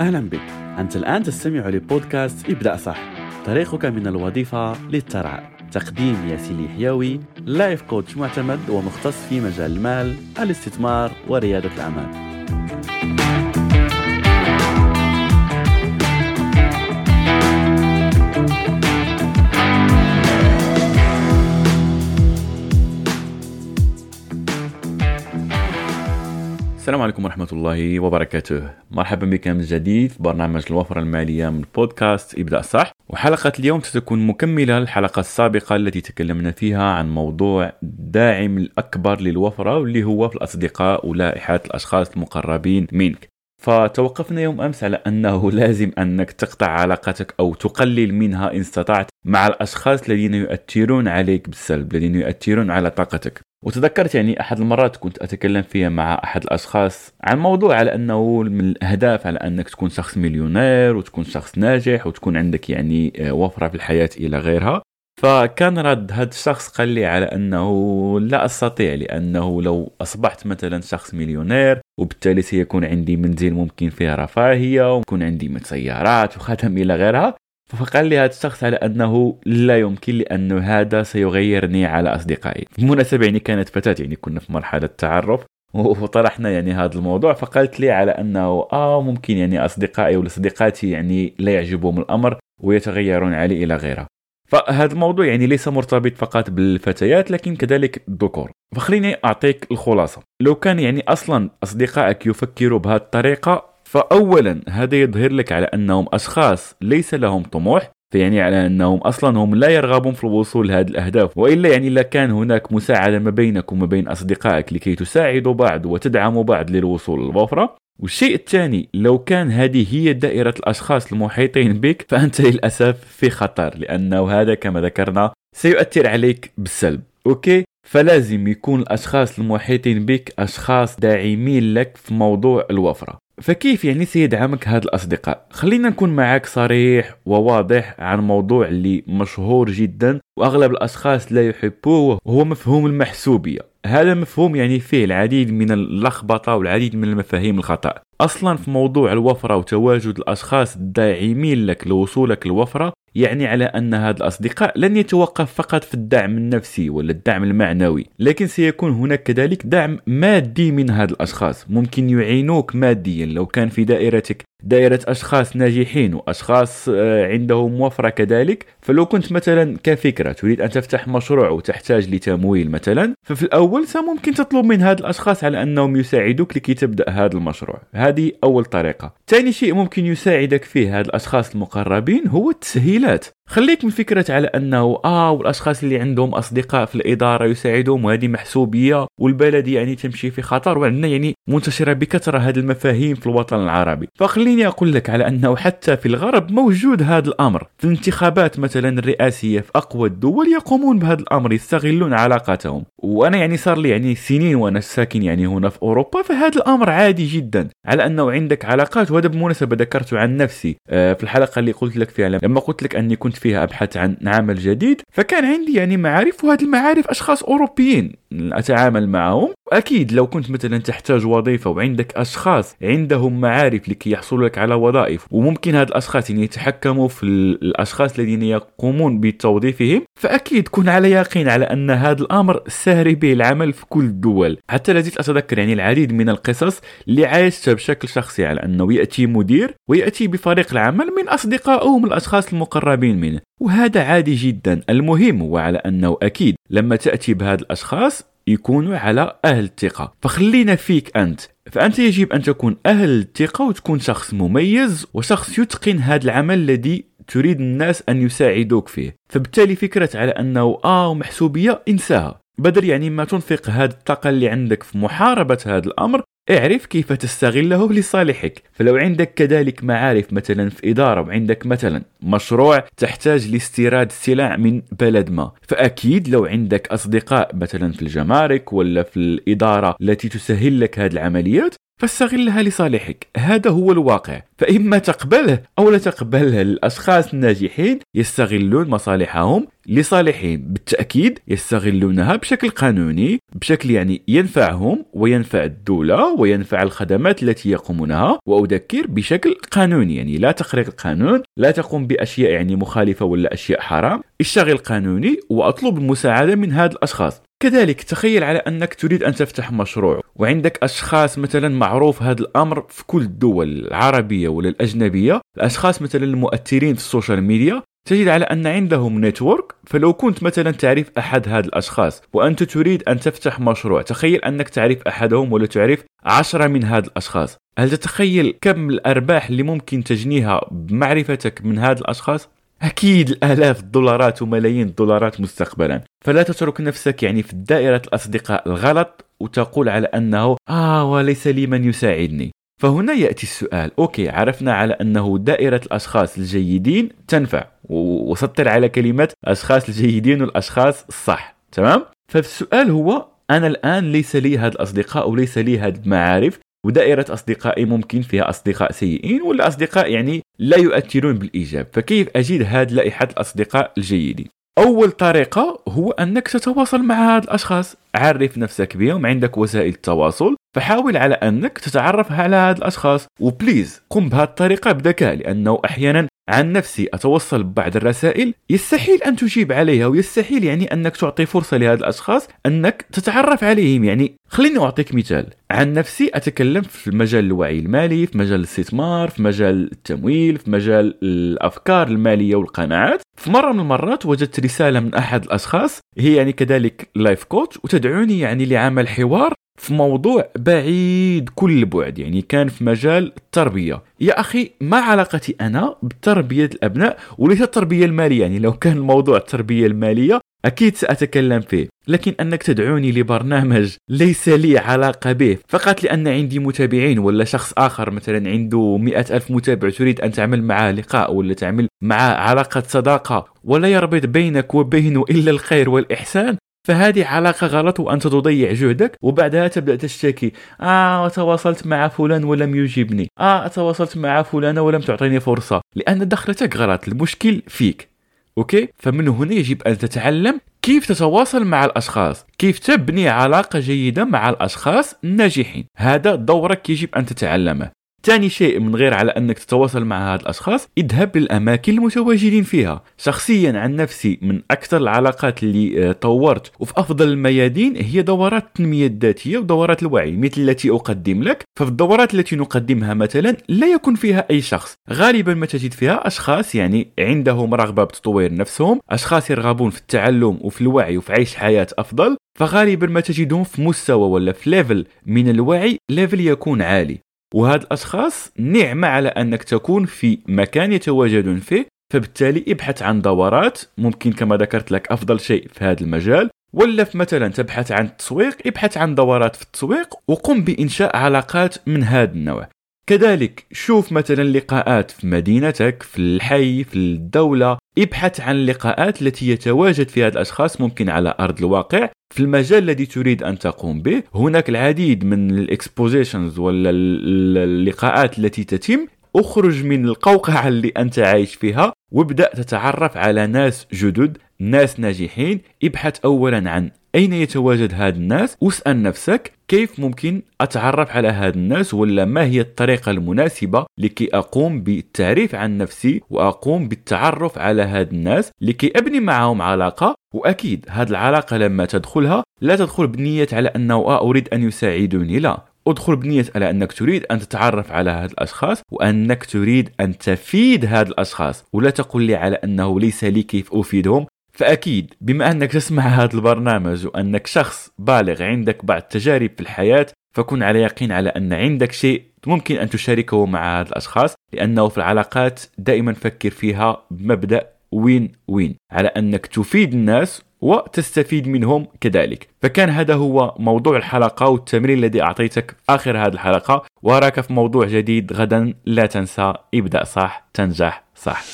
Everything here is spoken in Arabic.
أهلا بك. أنت الآن تستمع لبودكاست ابدأ صح. طريقك من الوظيفة للثراء تقديم ياسين حيوي لايف كوتش معتمد ومختص في مجال المال الاستثمار وريادة الأعمال. السلام عليكم ورحمة الله وبركاته. مرحبا بك من جديد في برنامج الوفرة المالية من بودكاست ابدأ صح وحلقة اليوم ستكون مكملة للحلقة السابقة التي تكلمنا فيها عن موضوع داعم الأكبر للوفرة واللي هو في الأصدقاء ولائحة الأشخاص المقربين منك. فتوقفنا يوم أمس على أنه لازم أنك تقطع علاقتك أو تقلل منها إن استطعت مع الأشخاص الذين يؤثرون عليك بالسلب الذين يؤثرون على طاقتك. وتذكرت يعني أحد المرات كنت أتكلم فيها مع أحد الأشخاص عن موضوع على أنه من الأهداف على أنك تكون شخص مليونير وتكون شخص ناجح وتكون عندك يعني آه، وفرة في الحياة إلى غيرها. فكان رد هذا الشخص قال لي على أنه لا أستطيع لأنه لو أصبحت مثلا شخص مليونير وبالتالي سيكون عندي منزل ممكن فيه رفاهية ويكون عندي سيارات وخدم إلى غيرها فقال لي هذا الشخص على أنه لا يمكن لأنه هذا سيغيرني على أصدقائي. بالمناسبه يعني كانت فتاة يعني كنا في مرحلة تعرف وطرحنا يعني هذا الموضوع فقالت لي على أنه آه ممكن يعني أصدقائي ولا صديقاتي يعني لا يعجبهم الأمر ويتغيرون علي إلى غيره. فهذا الموضوع يعني ليس مرتبط فقط بالفتيات لكن كذلك الذكور. فخليني أعطيك الخلاصة. لو كان يعني أصلا أصدقائك يفكروا بهذه الطريقة فاولا هذا يظهر لك على أنهم أشخاص ليس لهم طموح فيعني على أنهم أصلا هم لا يرغبون في الوصول لهذه الأهداف وإلا يعني لكان هناك مساعدة ما بينك وما بين أصدقائك لكي تساعدوا بعض وتدعموا بعض للوصول للوفرة. والشيء الثاني لو كان هذه هي دائرة الأشخاص المحيطين بك فأنت للأسف في خطر لأنه هذا كما ذكرنا سيؤثر عليك بالسلب. أوكي؟ فلازم يكون الأشخاص المحيطين بك أشخاص داعمين لك في موضوع الوفرة. فكيف يعني سيدعمك هاد الأصدقاء؟ خلينا نكون معك صريح وواضح عن موضوع اللي مشهور جدا وأغلب الأشخاص لا يحبوه وهو مفهوم المحسوبية. هذا مفهوم يعني فيه العديد من اللخبطة والعديد من المفاهيم الخطأ. أصلا في موضوع الوفرة وتواجد الأشخاص الداعمين لك لوصولك الوفرة يعني على أن هذا الأصدقاء لن يتوقف فقط في الدعم النفسي ولا الدعم المعنوي لكن سيكون هناك كذلك دعم مادي من هذا الأشخاص. ممكن يعينوك ماديا لو كان في دائرتك دائرة أشخاص ناجحين وأشخاص آه، عندهم وفرة كذلك فلو كنت مثلا كفكرة تريد أن تفتح مشروع وتحتاج لتمويل مثلا ففي الأول سممكن تطلب من هذا الأشخاص على أنهم يساعدوك لكي تبدأ هذا المشروع. هذه أول طريقة. ثاني شيء ممكن يساعدك فيه هذا الأشخاص المقربين هو التسهيلات خليك من فكرة على أنه آه والأشخاص اللي عندهم أصدقاء في الإدارة يساعدهم وهذه محسوبية والبلد يعني تمشي في خطر وعندنا يعني منتشرة بكثرة هذه المفاهيم في الوطن العربي. فخليني أقول لك على أنه حتى في الغرب موجود هذا الأمر. في الانتخابات مثلا الرئاسية في أقوى الدول يقومون بهذا الأمر يستغلون علاقاتهم. وأنا يعني صار لي يعني سنين وأنا ساكن يعني هنا في أوروبا فهذا الأمر عادي جدا. على أنه عندك علاقات وهذا بالمناسبة ذكرته عن نفسي آه، في الحلقة اللي قلت لك فيها لما قلت لك أني كنت فيها أبحث عن عمل جديد فكان عندي يعني معارف وهذه المعارف أشخاص أوروبيين أتعامل معهم. أكيد لو كنت مثلا تحتاج وظيفة وعندك أشخاص عندهم معارف لكي يحصلوا لك على وظائف وممكن هاد الأشخاص يعني يتحكموا في الأشخاص الذين يقومون بتوظيفهم فأكيد كن على يقين على أن هذا الأمر ساري به العمل في كل الدول. حتى لازلت أتذكر يعني العديد من القصص اللي عايشتها بشكل شخصي على أنه يأتي مدير ويأتي بفريق العمل من اصدقائه الأشخاص المقربين. منه. وهذا عادي جدا. المهم هو على أنه أكيد لما تأتي بهذا الأشخاص يكونوا على أهل الثقة. فخلينا فيك أنت. فأنت يجب أن تكون أهل الثقة وتكون شخص مميز وشخص يتقن هذا العمل الذي تريد الناس أن يساعدوك فيه. فبالتالي فكرة على أنه آه محسوبية انساها. بدل يعني ما تنفق هذه الطاقة اللي عندك في محاربة هذا الأمر اعرف كيف تستغله لصالحك. فلو عندك كذلك معارف مثلا في إدارة وعندك مثلا مشروع تحتاج لاستيراد السلع من بلد ما فأكيد لو عندك أصدقاء مثلا في الجمارك ولا في الإدارة التي تسهل لك هذه العمليات فاستغلها لصالحك. هذا هو الواقع. فإما تقبله أو لا تقبله الأشخاص الناجحين يستغلون مصالحهم لصالحهم بالتأكيد يستغلونها بشكل قانوني بشكل يعني ينفعهم وينفع الدولة وينفع الخدمات التي يقومونها. وأذكر بشكل قانوني يعني لا تخرق القانون لا تقوم بأشياء يعني مخالفة ولا أشياء حرام. اشتغل قانوني وأطلب المساعدة من هذا الأشخاص. كذلك تخيل على أنك تريد أن تفتح مشروع وعندك أشخاص مثلا معروف هذا الأمر في كل الدول العربية ولا الأجنبية. الأشخاص مثلا المؤثرين في السوشيال ميديا تجد على أن عندهم network فلو كنت مثلا تعرف أحد هذه الأشخاص وأنت تريد أن تفتح مشروع تخيل أنك تعرف أحدهم ولا تعرف عشرة من هذه الأشخاص. هل تتخيل كم الأرباح اللي ممكن تجنيها بمعرفتك من هذه الأشخاص؟ أكيد الآلاف الدولارات وملايين الدولارات مستقبلا. فلا تترك نفسك يعني في دائرة الأصدقاء الغلط وتقول على أنه آه وليس لي من يساعدني. فهنا يأتي السؤال. أوكي عرفنا على أنه دائرة الأشخاص الجيدين تنفع. وسطر على كلمه الاشخاص الجيدين والأشخاص الصح تمام؟ فالسؤال هو أنا الآن ليس لي هاد الأصدقاء وليس لي هاد المعارف ودائرة أصدقائي ممكن فيها أصدقاء سيئين ولا أصدقاء يعني لا يؤثرون بالإيجاب. فكيف أجد هذه لائحة الأصدقاء الجيدين؟ أول طريقة هو أنك تتواصل مع هاد الأشخاص. عرف نفسك بهم عندك وسائل التواصل فحاول على أنك تتعرف على هاد الأشخاص. و please قم بهذه الطريقة بذكاء لأنه أحيانا عن نفسي أتوصل ببعض الرسائل يستحيل أن تجيب عليها ويستحيل يعني أنك تعطي فرصة لهذه الأشخاص أنك تتعرف عليهم. يعني خليني أعطيك مثال. عن نفسي أتكلم في مجال الوعي المالي في مجال الاستثمار في مجال التمويل في مجال الأفكار المالية والقناعات. في مرة من المرات وجدت رسالة من أحد الأشخاص هي يعني كذلك life coach وتدعوني يعني لعمل حوار في موضوع بعيد كل البعد يعني كان في مجال التربية. يا أخي ما علاقتي أنا بتربية الأبناء وليس التربية المالية؟ يعني لو كان الموضوع التربية المالية أكيد سأتكلم فيه. لكن أنك تدعوني لبرنامج ليس لي علاقة به فقط لأن عندي متابعين ولا شخص آخر مثلا عنده مئة ألف متابع تريد أن تعمل معه لقاء ولا تعمل معه علاقة صداقة ولا يربط بينك وبينه إلا الخير والإحسان فهذه علاقة غلط وأنت تضيع جهدك وبعدها تبدأ تشتكي آه تواصلت مع فلان ولم يجيبني آه تواصلت مع فلانه ولم تعطيني فرصة. لأن دخلتك غلط المشكل فيك. أوكي؟ فمن هنا يجب أن تتعلم كيف تتواصل مع الأشخاص كيف تبني علاقة جيدة مع الأشخاص الناجحين هذا دورك يجب أن تتعلمه. ثاني شيء من غير على أنك تتواصل مع هاد الأشخاص اذهب للأماكن المتواجدين فيها. شخصيا عن نفسي من أكثر العلاقات اللي آه، طورت وفي أفضل الميادين هي دورات التنمية الذاتية ودورات الوعي مثل التي أقدم لك. ففي الدورات التي نقدمها مثلا لا يكون فيها أي شخص. غالبا ما تجد فيها أشخاص يعني عندهم رغبة بتطوير نفسهم أشخاص يرغبون في التعلم وفي الوعي وفي عيش حياة أفضل. فغالبا ما تجدهم في مستوى ولا في level من الوعي level يكون عالي. وهاد الأشخاص نعمة على أنك تكون في مكان يتواجدون فيه فبالتالي ابحث عن دورات ممكن كما ذكرت لك أفضل شيء في هذا المجال ولا مثلا تبحث عن التسويق ابحث عن دورات في التسويق وقم بإنشاء علاقات من هذا النوع. كذلك شوف مثلا لقاءات في مدينتك في الحي في الدولة ابحث عن اللقاءات التي يتواجد فيها الأشخاص ممكن على أرض الواقع. في المجال الذي تريد أن تقوم به هناك العديد من ال expositions ولا اللقاءات التي تتم. اخرج من القوقعة اللي أنت عايش فيها وابدأ تتعرف على ناس جدد ناس ناجحين. ابحث أولا عن أين يتواجد هاد الناس؟ واسأل نفسك كيف ممكن أتعرف على هاد الناس ولا ما هي الطريقة المناسبة لكي أقوم بالتعريف عن نفسي وأقوم بالتعرف على هاد الناس لكي أبني معهم علاقة؟ وأكيد هاد العلاقة لما تدخلها لا تدخل بنية على أنه آه أريد أن يساعدوني لا. ادخل بنية على أنك تريد أن تتعرف على هاد الأشخاص وأنك تريد أن تفيد هاد الأشخاص. ولا تقول لي على أنه ليس لي كيف أفيدهم فأكيد بما أنك تسمع هذا البرنامج وأنك شخص بالغ عندك بعض التجارب في الحياة فكن على يقين على أن عندك شيء ممكن أن تشاركه مع هذه الأشخاص لأنه في العلاقات دائما فكر فيها بمبدأ وين وين؟ على أنك تفيد الناس وتستفيد منهم كذلك. فكان هذا هو موضوع الحلقة والتمرين الذي أعطيتك آخر هذه الحلقة. وأراك في موضوع جديد غدا. لا تنسى ابدأ صح تنجح صح.